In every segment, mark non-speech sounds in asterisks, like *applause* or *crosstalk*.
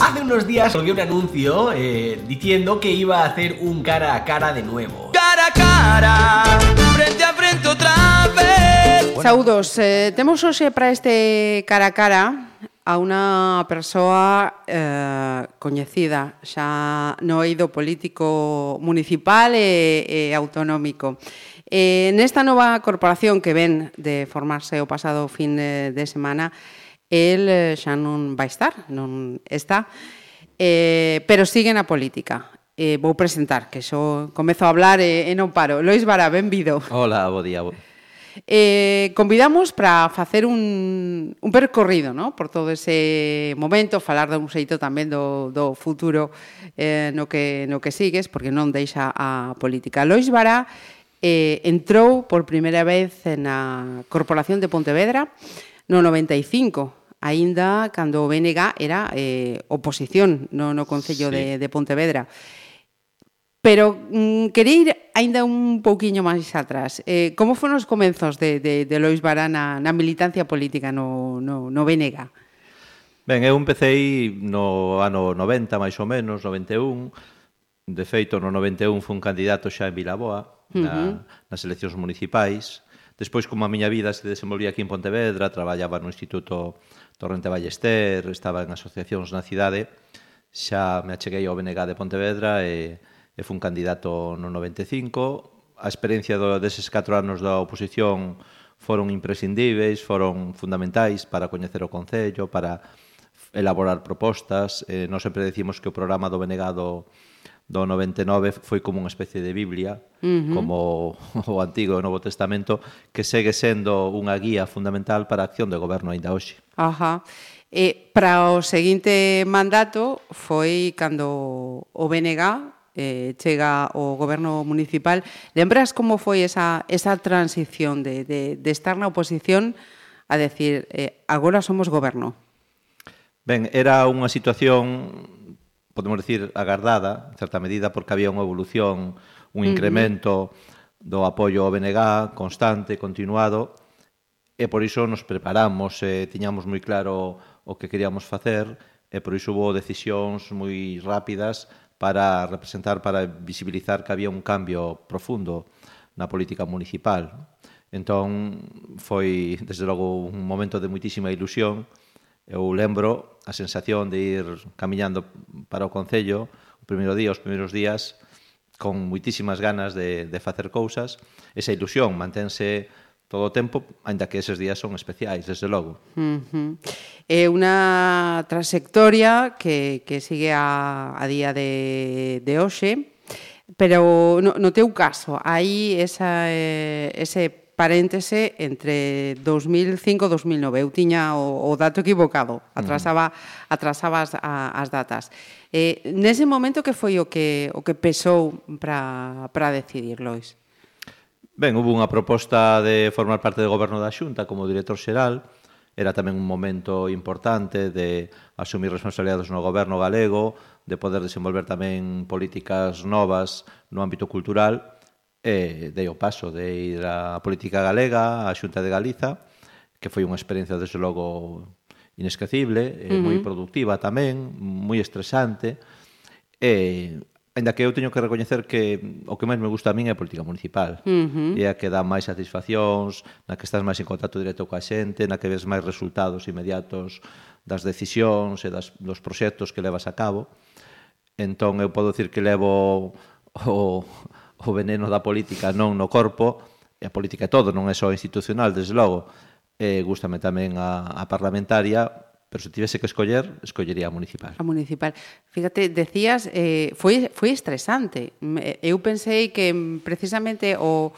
Hace unos días colgué un anuncio eh, diciendo que iba a hacer un cara a cara de nuevo. Cara a cara, frente a frente outra vez. Saúdos, eh, temos hoxe para este cara a cara a unha persoa eh, coñecida xa no eido político municipal e, e autonómico. Eh, nesta nova corporación que ven de formarse o pasado fin de, de semana, el eh, xa non vai estar, non está, eh, pero sigue na política. Eh, vou presentar, que xo comezo a hablar e, e non paro. Lois Vara, benvido. Hola, bo día. Bo... Eh, convidamos para facer un, un percorrido ¿no? por todo ese momento, falar dun xeito tamén do, do futuro eh, no, que, no que sigues, porque non deixa a política. Lois Vara eh, entrou por primeira vez na Corporación de Pontevedra no 95, aínda cando o BNG era eh, oposición no, no Concello sí. de, de Pontevedra. Pero mm, quería ir aínda un pouquiño máis atrás. Eh, como foron os comenzos de, de, de Lois Vara na, na militancia política no, no, no BNG? Ben, eu empecéi no ano 90, máis ou menos, 91. De feito, no 91 fun candidato xa en Vilaboa, na, uh -huh. nas eleccións municipais. Despois, como a miña vida se desenvolvía aquí en Pontevedra, traballaba no Instituto Torrente Ballester, estaba en asociacións na cidade, xa me acheguei ao BNG de Pontevedra e, e fun candidato no 95. A experiencia do, deses 4 anos da oposición foron imprescindíveis, foron fundamentais para coñecer o Concello, para elaborar propostas. Eh, non sempre decimos que o programa do Benegado do do 99 foi como unha especie de Biblia, uh -huh. como *laughs* o Antigo e o Novo Testamento, que segue sendo unha guía fundamental para a acción de goberno aínda hoxe. Ajá. E para o seguinte mandato foi cando o BNG eh, chega o goberno municipal. Lembras como foi esa, esa transición de, de, de estar na oposición a decir eh, agora somos goberno? Ben, era unha situación podemos decir, agardada, en certa medida, porque había unha evolución, un incremento do apoio ao BNG constante, continuado, e por iso nos preparamos, e tiñamos moi claro o que queríamos facer, e por iso hubo decisións moi rápidas para representar, para visibilizar que había un cambio profundo na política municipal. Entón, foi, desde logo, un momento de muitísima ilusión, eu lembro a sensación de ir camiñando para o Concello o primeiro día, os primeiros días, con moitísimas ganas de, de facer cousas. Esa ilusión mantense todo o tempo, aínda que eses días son especiais, desde logo. Uh -huh. É unha trayectoria que, que sigue a, a día de, de hoxe, pero no, no teu caso, hai esa, eh, ese paréntese entre 2005 e 2009. Eu tiña o, o dato equivocado, mm. atrasaba, atrasaba as, a, as datas. Eh, nese momento que foi o que, o que pesou para, para decidir, Lois? Ben, hubo unha proposta de formar parte do goberno da Xunta como director xeral, era tamén un momento importante de asumir responsabilidades no goberno galego, de poder desenvolver tamén políticas novas no ámbito cultural, e dei o paso de ir á política galega, á Xunta de Galiza, que foi unha experiencia, desde logo, inesquecible, uh -huh. moi productiva tamén, moi estresante, e Ainda que eu teño que recoñecer que o que máis me gusta a min é a política municipal. Uh -huh. É a que dá máis satisfaccións, na que estás máis en contacto directo coa xente, na que ves máis resultados inmediatos das decisións e das, dos proxectos que levas a cabo. Entón, eu podo dicir que levo o, o veneno da política non no corpo, e a política é todo, non é só institucional, desde logo. E gustame tamén a, a parlamentaria, pero se tivese que escoller, escollería a municipal. A municipal. Fíjate, decías, eh, foi, foi estresante. Eu pensei que precisamente o,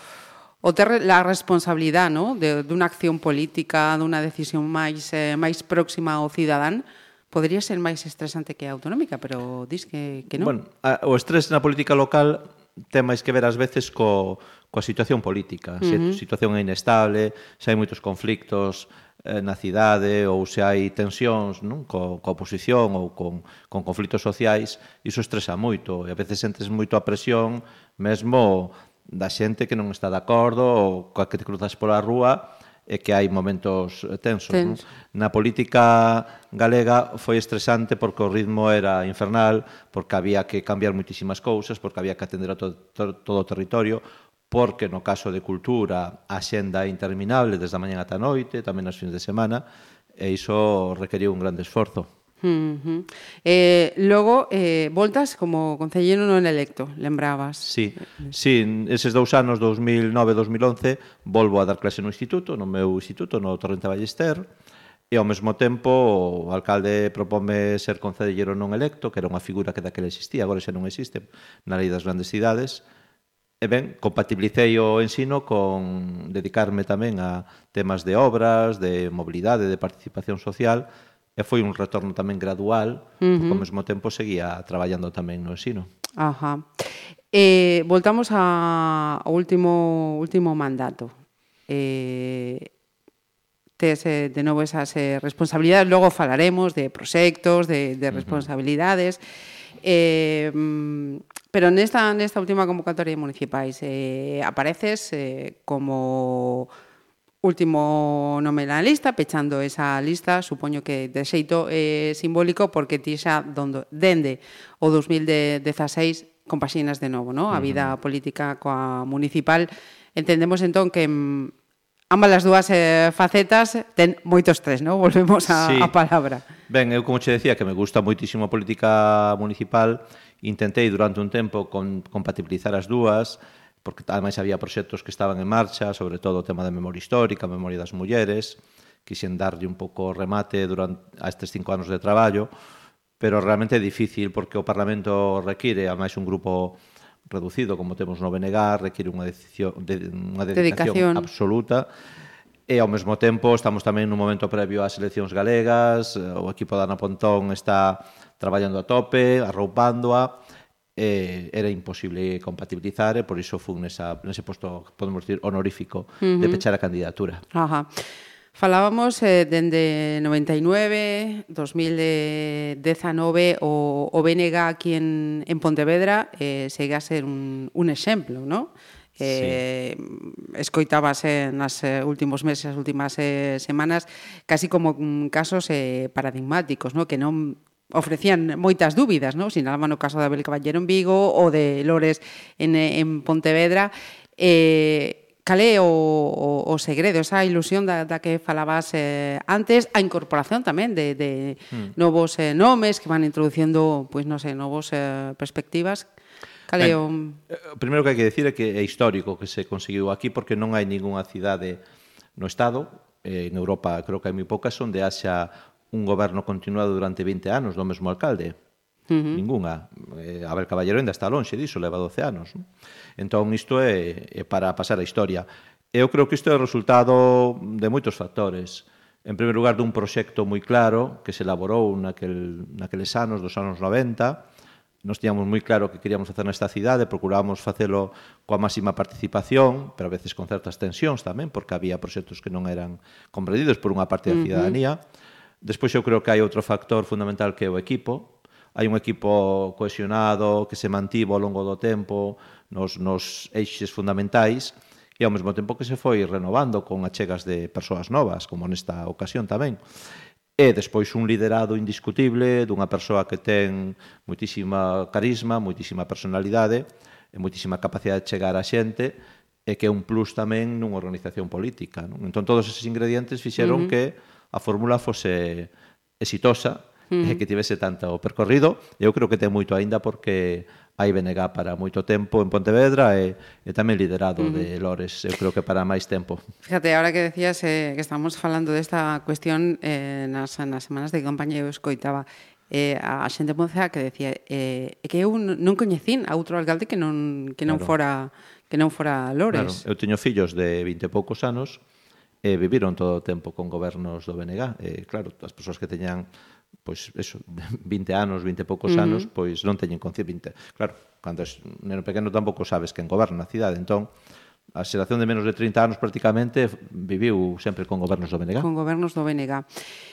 o ter la responsabilidade no? de, dunha unha acción política, dunha decisión máis, eh, máis próxima ao cidadán, podría ser máis estresante que a autonómica, pero dis que, que non. Bueno, a, o estrés na política local ten máis que ver ás veces co, coa situación política, uh -huh. se a situación é inestable, se hai moitos conflictos eh, na cidade ou se hai tensións non? Co, coa oposición ou con, con conflitos sociais, iso estresa moito e a veces sentes moito a presión mesmo da xente que non está de acordo ou coa que te cruzas pola rúa e que hai momentos tensos. Tens. Na política galega foi estresante porque o ritmo era infernal, porque había que cambiar moitísimas cousas, porque había que atender a todo, todo o territorio, porque no caso de cultura a xenda é interminable desde a mañan ata a noite, tamén nas fins de semana, e iso requeriu un grande esforzo. Uh -huh. eh, logo, eh, voltas como concelleiro non electo, lembrabas. Sí, sí eses dous anos, 2009-2011, volvo a dar clase no instituto, no meu instituto, no Torrente Ballester, e ao mesmo tempo o alcalde propome ser concellero non electo, que era unha figura que daquela existía, agora xa non existe, na lei das grandes cidades, E ben, compatibilicei o ensino con dedicarme tamén a temas de obras, de mobilidade, de participación social, E foi un retorno tamén gradual, uh -huh. ao mesmo tempo seguía traballando tamén no ensino. Ajá. Eh, voltamos a, ao último, último mandato. Eh, tes de novo esas eh, responsabilidades, logo falaremos de proxectos, de, de responsabilidades, uh -huh. eh, pero nesta, nesta última convocatoria de municipais eh, apareces eh, como último nome na lista, pechando esa lista, supoño que de xeito eh, simbólico, porque ti xa dondo, dende o 2016 compaxinas de novo no? a vida uh -huh. política coa municipal. Entendemos entón que ambas as dúas eh, facetas ten moito estrés, non? Volvemos a, sí. a palabra. Ben, eu como che decía que me gusta moitísimo a política municipal, intentei durante un tempo con, compatibilizar as dúas, porque ademais había proxectos que estaban en marcha, sobre todo o tema da memoria histórica, a memoria das mulleres, quixen darlle un pouco remate durante a estes cinco anos de traballo, pero realmente é difícil porque o Parlamento require, ademais un grupo reducido, como temos no BNG, require unha, decisión, de, unha dedicación, dedicación. absoluta, E ao mesmo tempo estamos tamén nun momento previo ás eleccións galegas, o equipo da Ana Pontón está traballando a tope, arroupándoa, eh, era imposible compatibilizar e por iso fun nesa, nese posto, podemos decir, honorífico uh -huh. de pechar a candidatura. Ajá. Falábamos eh, dende 99, 2019 eh, o, o BNG aquí en, en Pontevedra eh, segue a ser un, un exemplo, non? eh, sí. escoitábase eh, nas eh, últimos meses, as últimas eh, semanas, casi como casos eh, paradigmáticos, no? que non ofrecían moitas dúbidas, non? Sinalaban no caso de Abel Caballero en Vigo ou de Lores en, en Pontevedra. Eh, Calé o, o, o segredo, esa ilusión da, da que falabas eh, antes, a incorporación tamén de, de mm. novos eh, nomes que van introducindo, pois pues, non sei, novos eh, perspectivas. Calé o... Eh, o Primeiro que hai que decir é que é histórico que se conseguiu aquí porque non hai ningunha cidade no Estado, eh, en Europa creo que hai moi poucas onde haxa un goberno continuado durante 20 anos do mesmo alcalde. Uh -huh. Ninguna. Eh, Abel Caballero ainda está lonxe diso, leva 12 anos. Non? Entón, isto é, é para pasar a historia. Eu creo que isto é o resultado de moitos factores. En primeiro lugar, dun proxecto moi claro que se elaborou naquel, naqueles anos, dos anos 90, Nos tiñamos moi claro que queríamos facer nesta cidade, procurábamos facelo coa máxima participación, pero a veces con certas tensións tamén, porque había proxectos que non eran comprendidos por unha parte da cidadanía. Uh -huh Despois eu creo que hai outro factor fundamental que é o equipo. Hai un equipo cohesionado que se mantivo ao longo do tempo nos, nos eixes fundamentais e ao mesmo tempo que se foi renovando con achegas de persoas novas, como nesta ocasión tamén. E despois un liderado indiscutible dunha persoa que ten moitísima carisma, moitísima personalidade e moitísima capacidade de chegar a xente e que é un plus tamén nunha organización política. Non? Entón, todos eses ingredientes fixeron uh -huh. que a fórmula fose exitosa mm. e que tivese tanto percorrido. Eu creo que ten moito aínda porque hai BNG para moito tempo en Pontevedra e, e tamén liderado uh -huh. de Lores, eu creo que para máis tempo. Fíjate, ahora que decías eh, que estamos falando desta cuestión eh, nas, nas semanas de campaña eu escoitaba eh, a xente moza que decía eh, que eu non coñecín a outro alcalde que non, que non claro. fora que non fora Lores. Claro, eu teño fillos de 20 e poucos anos e viviron todo o tempo con gobernos do BNG. Eh, claro, as persoas que teñan pois eso, *laughs* 20 anos, 20 e poucos uh -huh. anos, pois non teñen conciencia 20. Claro, cando es neno pequeno tampouco sabes quen goberna a cidade, entón a xeración de menos de 30 anos prácticamente viviu sempre con gobernos do BNG. Con gobernos do BNG.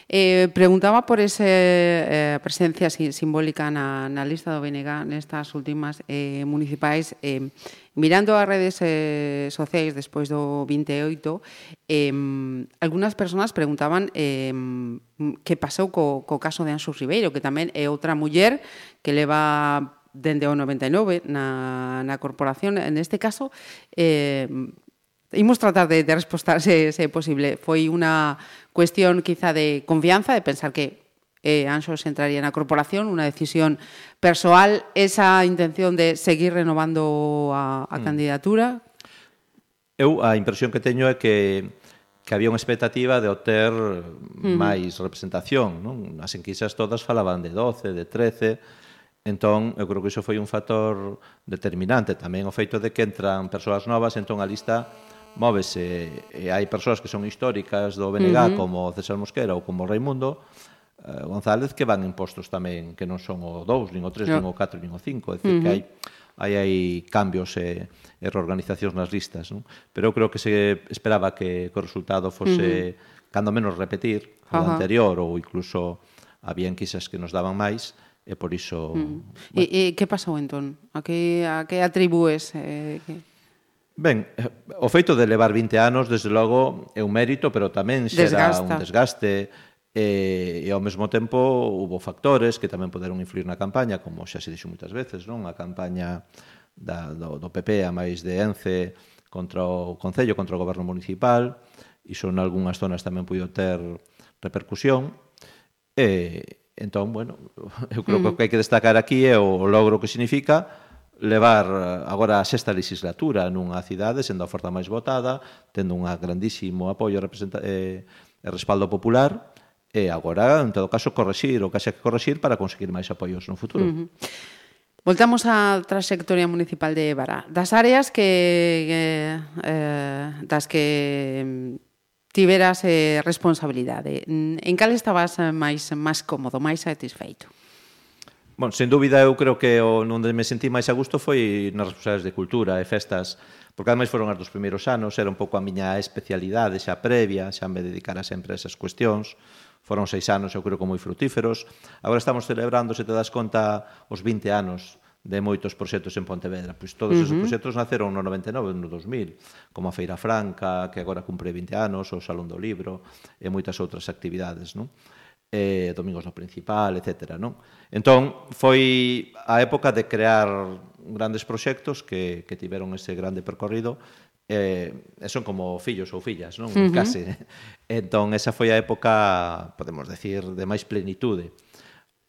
Eh, preguntaba por esa eh, presencia simbólica na, na lista do BNG nestas últimas eh, municipais. Eh, mirando as redes eh, sociais despois do 28, eh, algunas persoas preguntaban eh, que pasou co, co caso de Anxo Ribeiro, que tamén é outra muller que leva dende o 99 na, na corporación. En este caso, eh, imos tratar de, de respostar se, se é posible. Foi unha cuestión quizá de confianza, de pensar que eh, Anxos entraría na corporación, unha decisión persoal, esa intención de seguir renovando a, a mm. candidatura. Eu a impresión que teño é que que había unha expectativa de obter mm. máis representación, non? As enquisas todas falaban de 12, de 13, Entón, eu creo que iso foi un factor determinante. Tamén o feito de que entran persoas novas, entón a lista móvese e hai persoas que son históricas do BNG uh -huh. como César Mosquera ou como Raimundo eh, González que van impostos tamén que non son o 2, nin o 3, no. nin o 4, nin o 5, é dicir uh -huh. que hai hai, hai cambios e, e reorganizacións nas listas, non? Pero eu creo que se esperaba que, que o resultado fose uh -huh. cando menos repetir o uh -huh. anterior ou incluso habían quizás que nos daban máis, E por iso... Mm. Bueno. E, e que pasou entón? A que, a que atribúes? Eh, que... Ben, o feito de levar 20 anos, desde logo, é un mérito, pero tamén xera Desgasta. un desgaste e, e ao mesmo tempo hubo factores que tamén poderon influir na campaña, como xa se dixo moitas veces, non? A campaña da, do, do PP a máis de ENCE contra o Concello, contra o Goberno Municipal, iso en algunhas zonas tamén puido ter repercusión, e, Entón, bueno, *laughs* eu creo que o mm. que hai que destacar aquí é o logro que significa levar agora a sexta legislatura nunha cidade, sendo a forza máis votada, tendo un grandísimo apoio e eh, e respaldo popular, e agora, en todo caso, corregir o que haxa que corregir para conseguir máis apoios no futuro. Uh -huh. Voltamos á trayectoria municipal de Évara. Das áreas que, que eh, das que tiveras eh, responsabilidade. En cal estabas máis máis cómodo, máis satisfeito? Bon, sen dúbida, eu creo que o, onde me sentí máis a gusto foi nas responsabilidades de cultura e festas, porque ademais foron as dos primeiros anos, era un pouco a miña especialidade xa previa, xa me dedicara sempre a esas cuestións, foron seis anos, eu creo que moi frutíferos. Agora estamos celebrando, se te das conta, os 20 anos de moitos proxectos en Pontevedra. Pois todos uh -huh. esos proxectos naceron no 99, no 2000, como a Feira Franca, que agora cumpre 20 anos, o Salón do Libro e moitas outras actividades, non? Eh, Domingos no Principal, etc. Non? Entón, foi a época de crear grandes proxectos que, que tiveron ese grande percorrido eh, son como fillos ou fillas, non? Uh -huh. Case. *laughs* Entón, esa foi a época, podemos decir, de máis plenitude.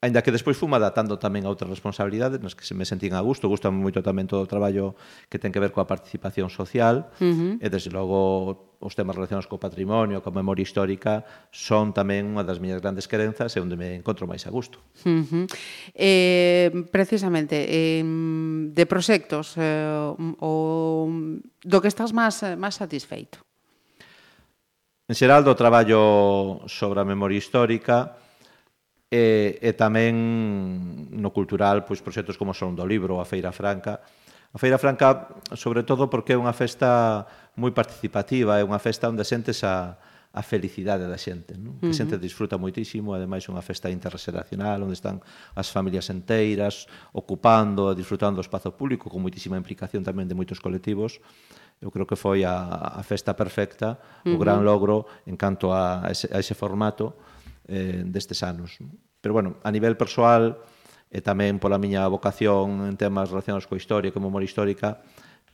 Ainda que despois fuma datando tamén a outras responsabilidades nas que se me sentín a gusto, gusta moito tamén todo o traballo que ten que ver coa participación social uh -huh. e desde logo os temas relacionados co patrimonio, coa memoria histórica son tamén unha das miñas grandes querenzas e onde me encontro máis a gusto. Uh -huh. eh, precisamente, eh, de proxectos eh, o, do que estás máis, máis satisfeito? En xeral do traballo sobre a memoria histórica, e, e tamén no cultural pois proxectos como Son do Libro, a Feira Franca. A Feira Franca, sobre todo porque é unha festa moi participativa, é unha festa onde sentes a, a felicidade da xente, non? Que. A xente disfruta moitísimo, ademais unha festa interxeracional onde están as familias enteiras ocupando, disfrutando o espazo público con moitísima implicación tamén de moitos colectivos. Eu creo que foi a, a festa perfecta, uh -huh. o gran logro en canto a ese, a ese formato eh, destes anos. Pero, bueno, a nivel persoal e tamén pola miña vocación en temas relacionados coa historia como memoria histórica,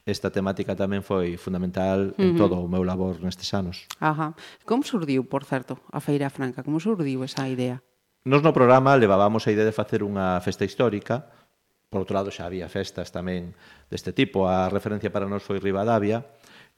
esta temática tamén foi fundamental uh -huh. en todo o meu labor nestes anos. Ajá. Como surdiu, por certo, a Feira Franca? Como surdiu esa idea? Nos no programa levábamos a idea de facer unha festa histórica, por outro lado xa había festas tamén deste tipo, a referencia para nós foi Rivadavia,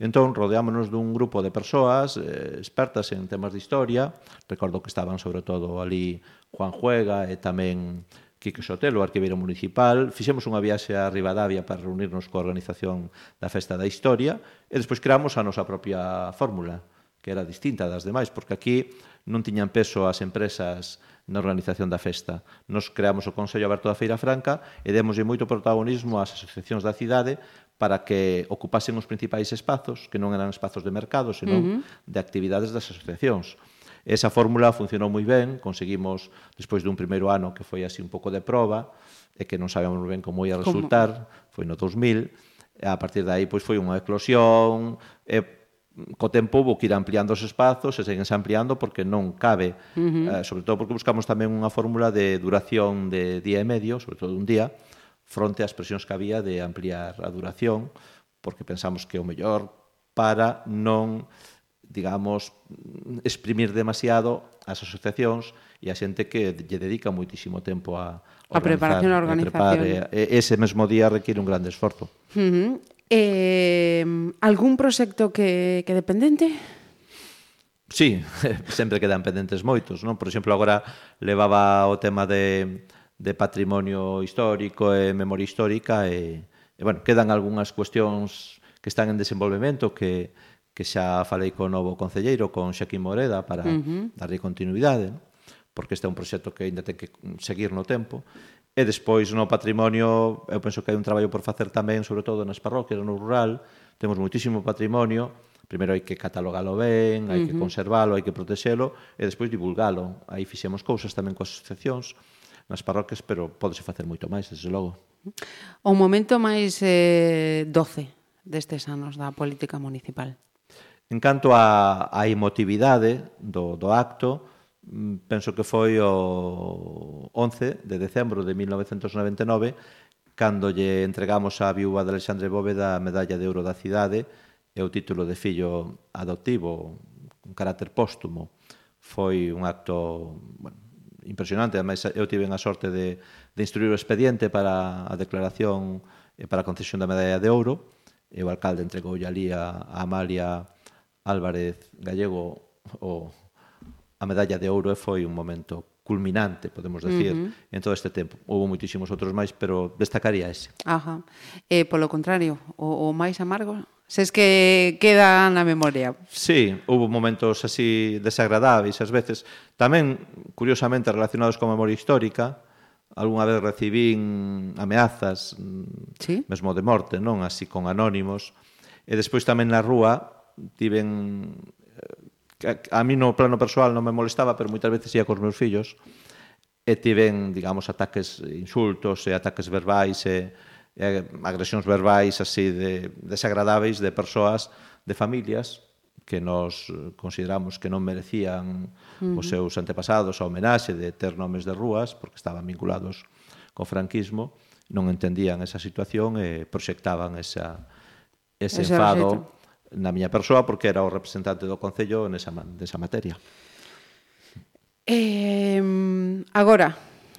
Entón, rodeámonos dun grupo de persoas eh, expertas en temas de historia. Recordo que estaban, sobre todo, ali Juan Juega e tamén Quique Sotelo, arquiveiro municipal, fixemos unha viaxe a Rivadavia para reunirnos coa organización da Festa da Historia e despois creamos a nosa propia fórmula, que era distinta das demais, porque aquí non tiñan peso as empresas na organización da festa. Nos creamos o Consello Aberto da Feira Franca e demoslle moito protagonismo ás asociacións da cidade para que ocupasen os principais espazos, que non eran espazos de mercado, senón uh -huh. de actividades das asociacións. Esa fórmula funcionou moi ben, conseguimos, despois dun primeiro ano que foi así un pouco de proba, e que non sabíamos ben como ia resultar, como? foi no 2000, e a partir de aí pois foi unha eclosión, e co tempo vou que ir ampliando os espazos e seguense ampliando porque non cabe, uh -huh. eh, sobre todo porque buscamos tamén unha fórmula de duración de día e medio, sobre todo un día, fronte ás presións que había de ampliar a duración, porque pensamos que o mellor para non digamos, exprimir demasiado as asociacións e a xente que lle dedica moitísimo tempo a, a preparación a organización. A e, ese mesmo día requiere un grande esforzo. Uh -huh. Eh, algún proxecto que, que dependente? Sí, *laughs* sempre quedan pendentes moitos, non? Por exemplo, agora levaba o tema de, de patrimonio histórico e memoria histórica e, e bueno, quedan algunhas cuestións que están en desenvolvemento que, que xa falei co novo concelleiro, con Xaquín Moreda, para uh -huh. darlle continuidade, non? porque este é un proxecto que aínda ten que seguir no tempo E despois no patrimonio, eu penso que hai un traballo por facer tamén, sobre todo nas parroquias, no rural, temos moitísimo patrimonio, primeiro hai que catalogalo ben, hai uh -huh. que conservalo, hai que protexelo e despois divulgalo. Aí fixemos cousas tamén coas asociacións nas parroquias, pero podese facer moito máis, desde logo. O momento máis eh, doce destes anos da política municipal. En canto á, a emotividade do, do acto, penso que foi o 11 de decembro de 1999 cando lle entregamos á viúva de Alexandre Bóveda a medalla de ouro da cidade e o título de fillo adoptivo con carácter póstumo. Foi un acto bueno, impresionante, ademais eu tive a sorte de, de instruir o expediente para a declaración e para a concesión da medalla de ouro e o alcalde entregou ali a, a Amalia Álvarez Gallego o, a medalla de ouro foi un momento culminante, podemos decir, uh -huh. en todo este tempo. Houve moitísimos outros máis, pero destacaría ese. Ajá. Eh, polo contrario, o, o máis amargo, se es que queda na memoria. Sí, houve momentos así desagradáveis ás veces. Tamén, curiosamente, relacionados con memoria histórica, algunha vez recibín ameazas, ¿Sí? mesmo de morte, non? Así con anónimos. E despois tamén na rúa tiven a, a mí no plano persoal non me molestaba, pero moitas veces ia cos meus fillos e tiven, digamos, ataques insultos e ataques verbais e, e agresións verbais así de desagradáveis de persoas, de familias que nos consideramos que non merecían uh -huh. os seus antepasados a homenaxe de ter nomes de rúas porque estaban vinculados co franquismo, non entendían esa situación e proxectaban esa, ese, ese enfado. Rejeto na miña persoa porque era o representante do Concello nesa, nesa materia. Eh, agora,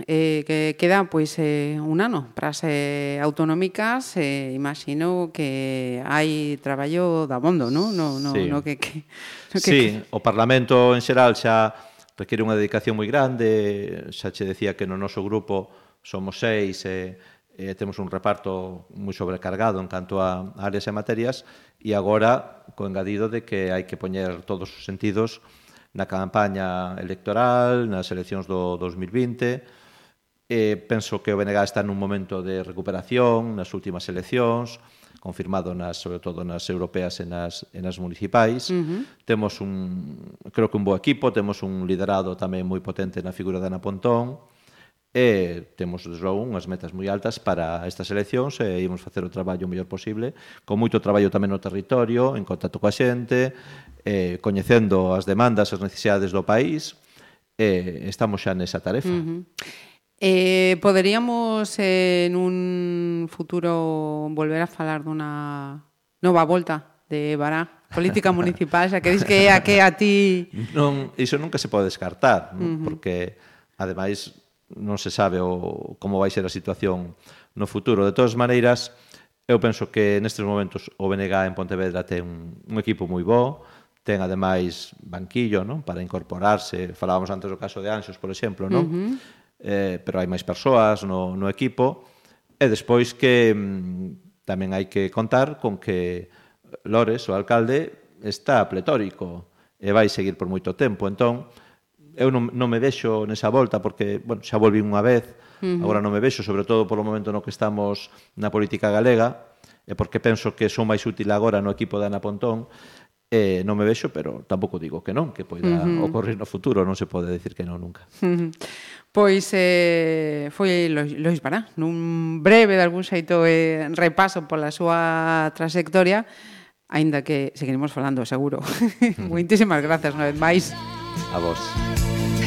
eh, que queda pois eh, un ano para as eh, autonómicas, eh, imagino que hai traballo da bondo, non? No, no, sí. no que, que, no que, sí, que... o Parlamento en xeral xa requiere unha dedicación moi grande, xa che decía que no noso grupo somos seis, eh, eh, temos un reparto moi sobrecargado en canto a áreas e materias e agora co engadido de que hai que poñer todos os sentidos na campaña electoral, nas eleccións do 2020, Eh, penso que o BNG está nun momento de recuperación nas últimas eleccións, confirmado nas, sobre todo nas europeas e nas, e nas municipais. Uh -huh. Temos un, creo que un bo equipo, temos un liderado tamén moi potente na figura de Ana Pontón, E temos, logo unhas metas moi altas para estas eleccións e imos facer o traballo o mellor posible, con moito traballo tamén no territorio, en contacto coa xente, eh, coñecendo as demandas, as necesidades do país, eh, estamos xa nesa tarefa. Uh -huh. Eh, poderíamos eh, en un futuro volver a falar dunha nova volta de Bará, política *laughs* municipal, xa dis que a que a ti... Non, iso nunca se pode descartar, uh -huh. porque ademais non se sabe o, como vai ser a situación no futuro. De todas maneiras, eu penso que nestes momentos o BNG en Pontevedra ten un equipo moi bo, ten ademais banquillo non? para incorporarse, falábamos antes do caso de Anxos, por exemplo, non? Uh -huh. eh, pero hai máis persoas no, no equipo, e despois que mm, tamén hai que contar con que Lores, o alcalde, está pletórico e vai seguir por moito tempo, entón, eu non, non me vexo nesa volta porque, bueno, xa volví unha vez, uh -huh. agora non me vexo, sobre todo polo momento no que estamos na política galega, e porque penso que son máis útil agora no equipo de Ana Pontón, eh, non me vexo, pero tampouco digo que non, que poida uh -huh. ocorrer no futuro, non se pode decir que non nunca. Uh -huh. Pois eh, foi Lois Bará, nun breve de algún xeito eh, repaso pola súa trayectoria, aínda que seguiremos falando, seguro. *laughs* Uh -huh. Moitísimas grazas unha vez máis. A vos.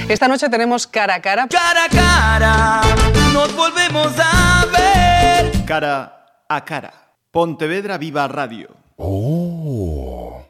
Esta noche tenemos cara a cara. Cara a cara, nos volvemos a ver. Cara a cara. Pontevedra Viva Radio. Oh.